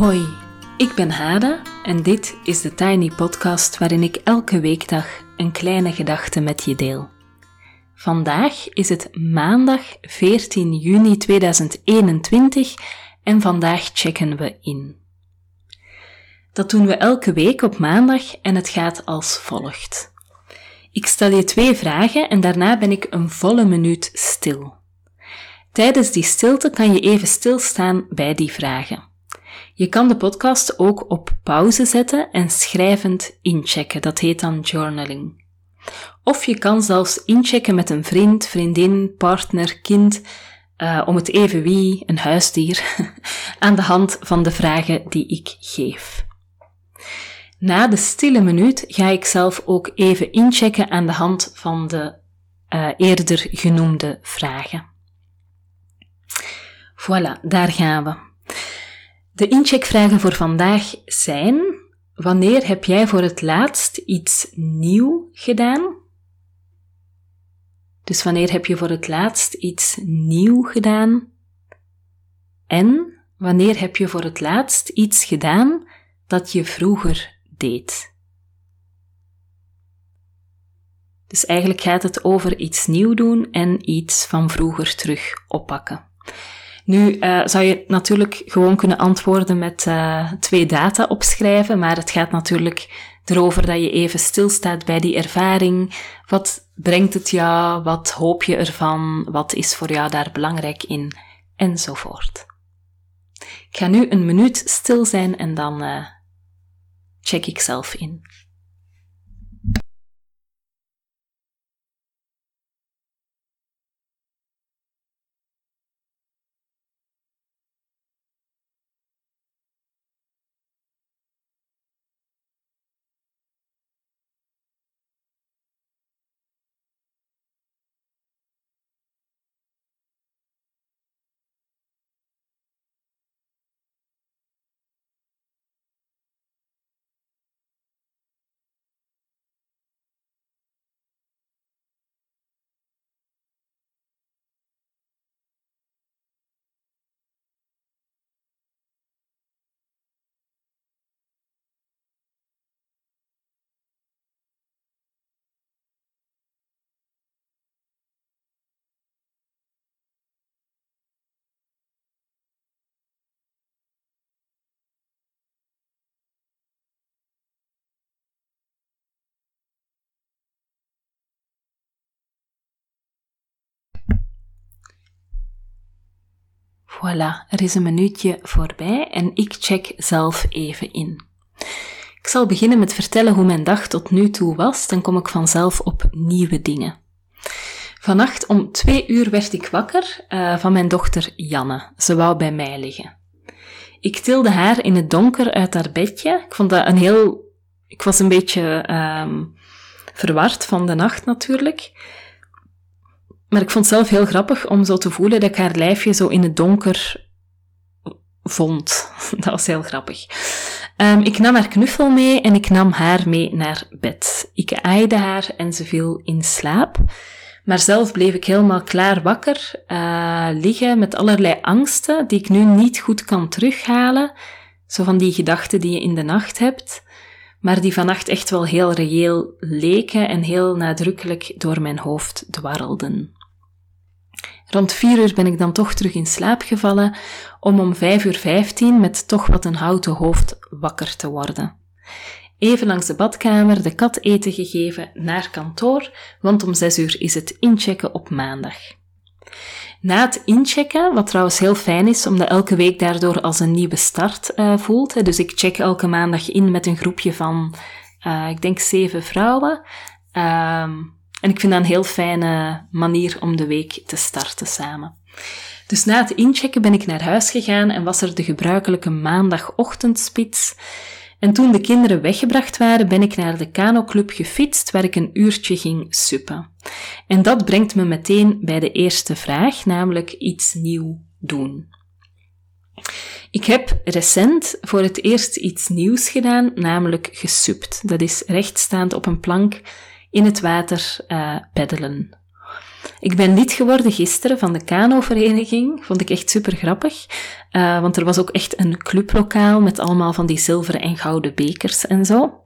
Hoi, ik ben Hada en dit is de Tiny Podcast waarin ik elke weekdag een kleine gedachte met je deel. Vandaag is het maandag 14 juni 2021 en vandaag checken we in. Dat doen we elke week op maandag en het gaat als volgt. Ik stel je twee vragen en daarna ben ik een volle minuut stil. Tijdens die stilte kan je even stilstaan bij die vragen. Je kan de podcast ook op pauze zetten en schrijvend inchecken. Dat heet dan journaling. Of je kan zelfs inchecken met een vriend, vriendin, partner, kind, uh, om het even wie, een huisdier, aan de hand van de vragen die ik geef. Na de stille minuut ga ik zelf ook even inchecken aan de hand van de uh, eerder genoemde vragen. Voilà, daar gaan we. De incheckvragen voor vandaag zijn: wanneer heb jij voor het laatst iets nieuw gedaan? Dus wanneer heb je voor het laatst iets nieuw gedaan? En wanneer heb je voor het laatst iets gedaan dat je vroeger deed? Dus eigenlijk gaat het over iets nieuw doen en iets van vroeger terug oppakken. Nu uh, zou je natuurlijk gewoon kunnen antwoorden met uh, twee data opschrijven, maar het gaat natuurlijk erover dat je even stilstaat bij die ervaring. Wat brengt het jou? Wat hoop je ervan? Wat is voor jou daar belangrijk in? Enzovoort. Ik ga nu een minuut stil zijn en dan uh, check ik zelf in. Voilà, er is een minuutje voorbij en ik check zelf even in. Ik zal beginnen met vertellen hoe mijn dag tot nu toe was, dan kom ik vanzelf op nieuwe dingen. Vannacht om twee uur werd ik wakker uh, van mijn dochter Janne. Ze wou bij mij liggen. Ik tilde haar in het donker uit haar bedje. Ik vond dat een heel... Ik was een beetje um, verward van de nacht natuurlijk. Maar ik vond het zelf heel grappig om zo te voelen dat ik haar lijfje zo in het donker vond. Dat was heel grappig. Um, ik nam haar knuffel mee en ik nam haar mee naar bed. Ik aaide haar en ze viel in slaap. Maar zelf bleef ik helemaal klaar wakker, uh, liggen met allerlei angsten die ik nu niet goed kan terughalen. Zo van die gedachten die je in de nacht hebt, maar die vannacht echt wel heel reëel leken en heel nadrukkelijk door mijn hoofd dwarrelden. Rond vier uur ben ik dan toch terug in slaap gevallen om om vijf uur vijftien met toch wat een houten hoofd wakker te worden. Even langs de badkamer de kat eten gegeven naar kantoor, want om zes uur is het inchecken op maandag. Na het inchecken, wat trouwens heel fijn is, omdat elke week daardoor als een nieuwe start uh, voelt. Dus ik check elke maandag in met een groepje van, uh, ik denk zeven vrouwen. Uh, en ik vind dat een heel fijne manier om de week te starten samen. Dus na het inchecken ben ik naar huis gegaan en was er de gebruikelijke maandagochtendspits. En toen de kinderen weggebracht waren, ben ik naar de kanoclub gefietst, waar ik een uurtje ging suppen. En dat brengt me meteen bij de eerste vraag, namelijk iets nieuw doen. Ik heb recent voor het eerst iets nieuws gedaan, namelijk gesupt. Dat is rechtstaand op een plank in het water uh, peddelen. Ik ben lid geworden gisteren van de Kano-vereniging. Vond ik echt super grappig. Uh, want er was ook echt een clublokaal met allemaal van die zilveren en gouden bekers en zo.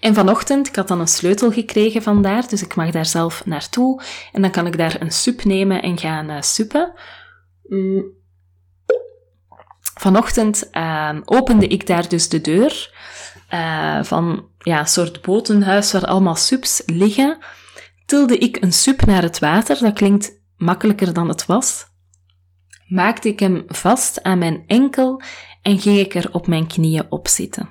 En vanochtend, ik had dan een sleutel gekregen vandaar, dus ik mag daar zelf naartoe. En dan kan ik daar een sup nemen en gaan uh, suppen. Mm. Vanochtend uh, opende ik daar dus de deur uh, van ja, een soort botenhuis waar allemaal sups liggen. Tilde ik een sup naar het water, dat klinkt makkelijker dan het was. Maakte ik hem vast aan mijn enkel en ging ik er op mijn knieën op zitten.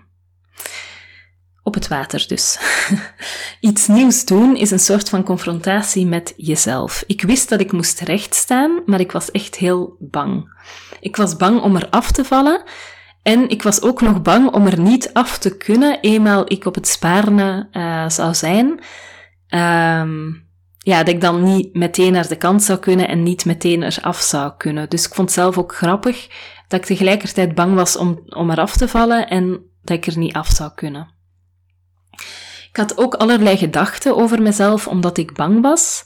Op het water dus. Iets nieuws doen is een soort van confrontatie met jezelf. Ik wist dat ik moest rechtstaan, maar ik was echt heel bang. Ik was bang om er af te vallen en ik was ook nog bang om er niet af te kunnen, eenmaal ik op het Spaarne uh, zou zijn. Um, ja, dat ik dan niet meteen naar de kant zou kunnen en niet meteen eraf zou kunnen. Dus ik vond het zelf ook grappig dat ik tegelijkertijd bang was om, om eraf te vallen en dat ik er niet af zou kunnen. Ik had ook allerlei gedachten over mezelf omdat ik bang was.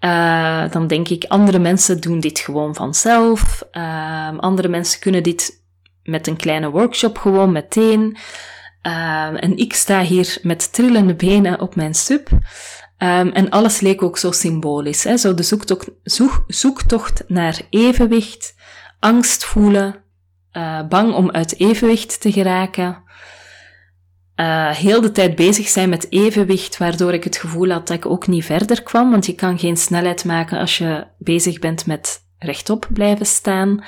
Uh, dan denk ik, andere mensen doen dit gewoon vanzelf. Uh, andere mensen kunnen dit met een kleine workshop gewoon meteen. Uh, en ik sta hier met trillende benen op mijn sub. Um, en alles leek ook zo symbolisch. Hè? Zo de zoektocht, zoek, zoektocht naar evenwicht, angst voelen, uh, bang om uit evenwicht te geraken. Uh, heel de tijd bezig zijn met evenwicht, waardoor ik het gevoel had dat ik ook niet verder kwam, want je kan geen snelheid maken als je bezig bent met rechtop blijven staan.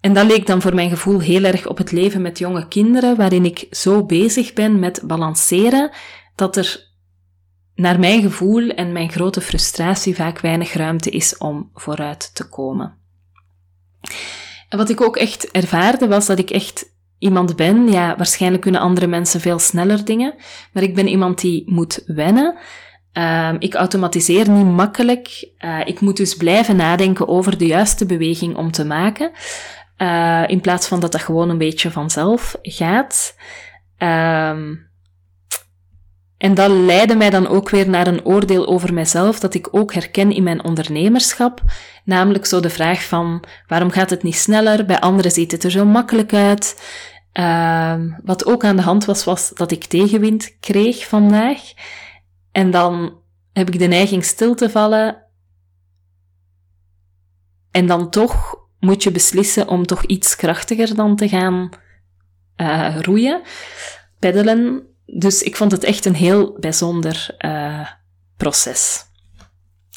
En dat leek dan voor mijn gevoel heel erg op het leven met jonge kinderen, waarin ik zo bezig ben met balanceren, dat er naar mijn gevoel en mijn grote frustratie vaak weinig ruimte is om vooruit te komen. En wat ik ook echt ervaarde was dat ik echt iemand ben, ja, waarschijnlijk kunnen andere mensen veel sneller dingen, maar ik ben iemand die moet wennen. Uh, ik automatiseer niet makkelijk. Uh, ik moet dus blijven nadenken over de juiste beweging om te maken. Uh, in plaats van dat dat gewoon een beetje vanzelf gaat. Ehm, en dat leidde mij dan ook weer naar een oordeel over mijzelf dat ik ook herken in mijn ondernemerschap. Namelijk zo de vraag van waarom gaat het niet sneller? Bij anderen ziet het er zo makkelijk uit. Uh, wat ook aan de hand was, was dat ik tegenwind kreeg vandaag. En dan heb ik de neiging stil te vallen. En dan toch moet je beslissen om toch iets krachtiger dan te gaan uh, roeien, peddelen. Dus ik vond het echt een heel bijzonder uh, proces.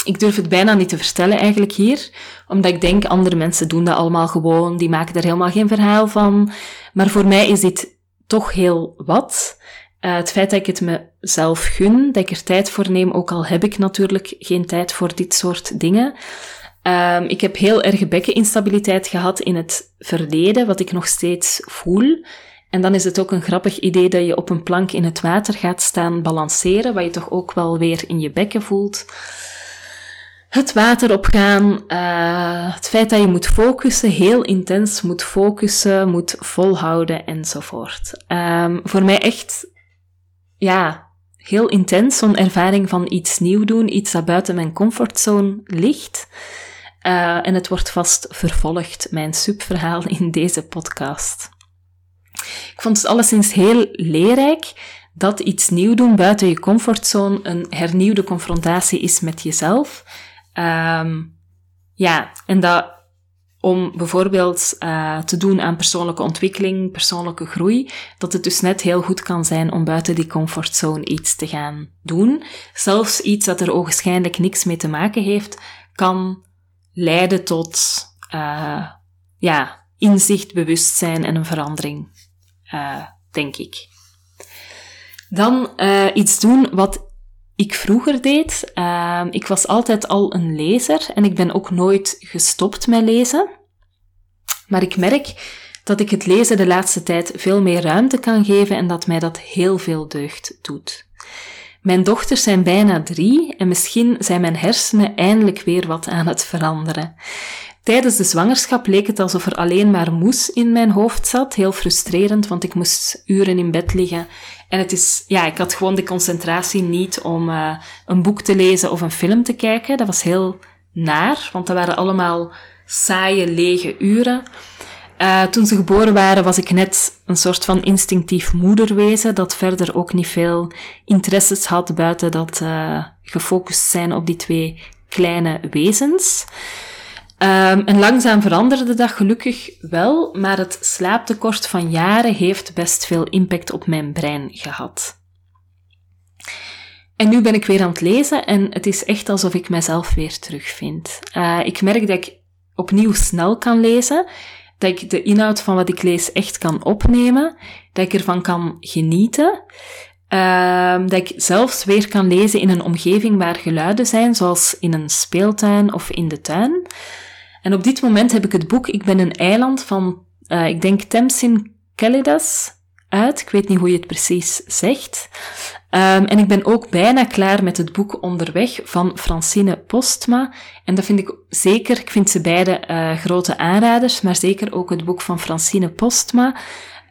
Ik durf het bijna niet te vertellen eigenlijk hier, omdat ik denk andere mensen doen dat allemaal gewoon, die maken er helemaal geen verhaal van. Maar voor mij is dit toch heel wat. Uh, het feit dat ik het mezelf gun, dat ik er tijd voor neem, ook al heb ik natuurlijk geen tijd voor dit soort dingen. Um, ik heb heel erg bekkeninstabiliteit gehad in het verleden, wat ik nog steeds voel. En dan is het ook een grappig idee dat je op een plank in het water gaat staan balanceren, wat je toch ook wel weer in je bekken voelt. Het water opgaan, uh, het feit dat je moet focussen, heel intens moet focussen, moet volhouden enzovoort. Um, voor mij echt, ja, heel intens, zo'n ervaring van iets nieuw doen, iets dat buiten mijn comfortzone ligt. Uh, en het wordt vast vervolgd, mijn subverhaal in deze podcast. Ik vond het alleszins heel leerrijk dat iets nieuw doen buiten je comfortzone een hernieuwde confrontatie is met jezelf. Um, ja, en dat om bijvoorbeeld uh, te doen aan persoonlijke ontwikkeling, persoonlijke groei, dat het dus net heel goed kan zijn om buiten die comfortzone iets te gaan doen. Zelfs iets dat er ogenschijnlijk niks mee te maken heeft, kan leiden tot uh, ja, inzicht, bewustzijn en een verandering, uh, denk ik. Dan uh, iets doen wat ik vroeger deed. Uh, ik was altijd al een lezer en ik ben ook nooit gestopt met lezen. Maar ik merk dat ik het lezen de laatste tijd veel meer ruimte kan geven en dat mij dat heel veel deugd doet. Mijn dochters zijn bijna drie en misschien zijn mijn hersenen eindelijk weer wat aan het veranderen. Tijdens de zwangerschap leek het alsof er alleen maar moes in mijn hoofd zat. Heel frustrerend, want ik moest uren in bed liggen En het is, ja, ik had gewoon de concentratie niet om uh, een boek te lezen of een film te kijken. Dat was heel naar, want dat waren allemaal saaie, lege uren. Uh, toen ze geboren waren, was ik net een soort van instinctief moederwezen, dat verder ook niet veel interesses had buiten dat uh, gefocust zijn op die twee kleine wezens. Um, en langzaam veranderde dat gelukkig wel, maar het slaaptekort van jaren heeft best veel impact op mijn brein gehad. En nu ben ik weer aan het lezen en het is echt alsof ik mezelf weer terugvind. Uh, ik merk dat ik opnieuw snel kan lezen, dat ik de inhoud van wat ik lees echt kan opnemen, dat ik ervan kan genieten, uh, dat ik zelfs weer kan lezen in een omgeving waar geluiden zijn, zoals in een speeltuin of in de tuin. En op dit moment heb ik het boek Ik ben een eiland van, uh, ik denk Temsin uit. Ik weet niet hoe je het precies zegt. Um, en ik ben ook bijna klaar met het boek Onderweg van Francine Postma. En dat vind ik zeker, ik vind ze beide uh, grote aanraders, maar zeker ook het boek van Francine Postma.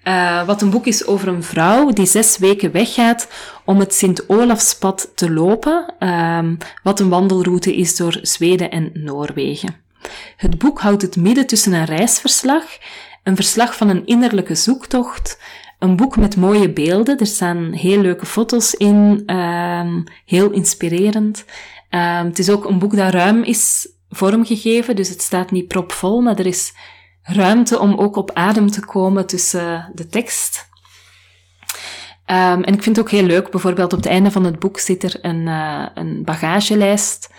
Uh, wat een boek is over een vrouw die zes weken weggaat om het Sint-Olafspad te lopen, um, wat een wandelroute is door Zweden en Noorwegen. Het boek houdt het midden tussen een reisverslag, een verslag van een innerlijke zoektocht, een boek met mooie beelden. Er staan heel leuke foto's in, um, heel inspirerend. Um, het is ook een boek dat ruim is vormgegeven, dus het staat niet propvol, maar er is ruimte om ook op adem te komen tussen de tekst. Um, en ik vind het ook heel leuk, bijvoorbeeld op het einde van het boek zit er een, uh, een bagagelijst.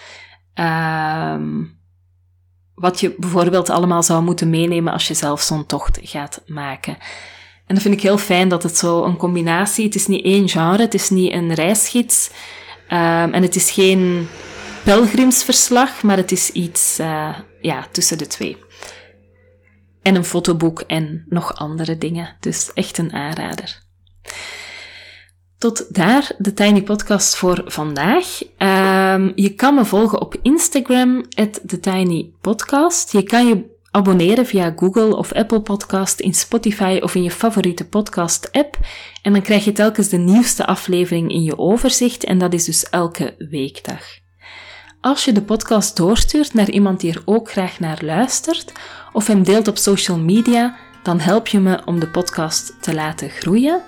Wat je bijvoorbeeld allemaal zou moeten meenemen als je zelf zo'n tocht gaat maken. En dat vind ik heel fijn dat het zo een combinatie, het is niet één genre, het is niet een reisgids um, en het is geen pelgrimsverslag, maar het is iets uh, ja, tussen de twee. En een fotoboek en nog andere dingen. Dus echt een aanrader. Tot daar de Tiny Podcast voor vandaag. Um, je kan me volgen op Instagram, at Tiny Podcast. Je kan je abonneren via Google of Apple Podcast, in Spotify of in je favoriete podcast-app. En dan krijg je telkens de nieuwste aflevering in je overzicht en dat is dus elke weekdag. Als je de podcast doorstuurt naar iemand die er ook graag naar luistert of hem deelt op social media, dan help je me om de podcast te laten groeien.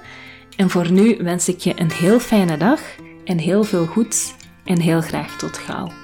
En voor nu wens ik je een heel fijne dag en heel veel goeds en heel graag tot gauw.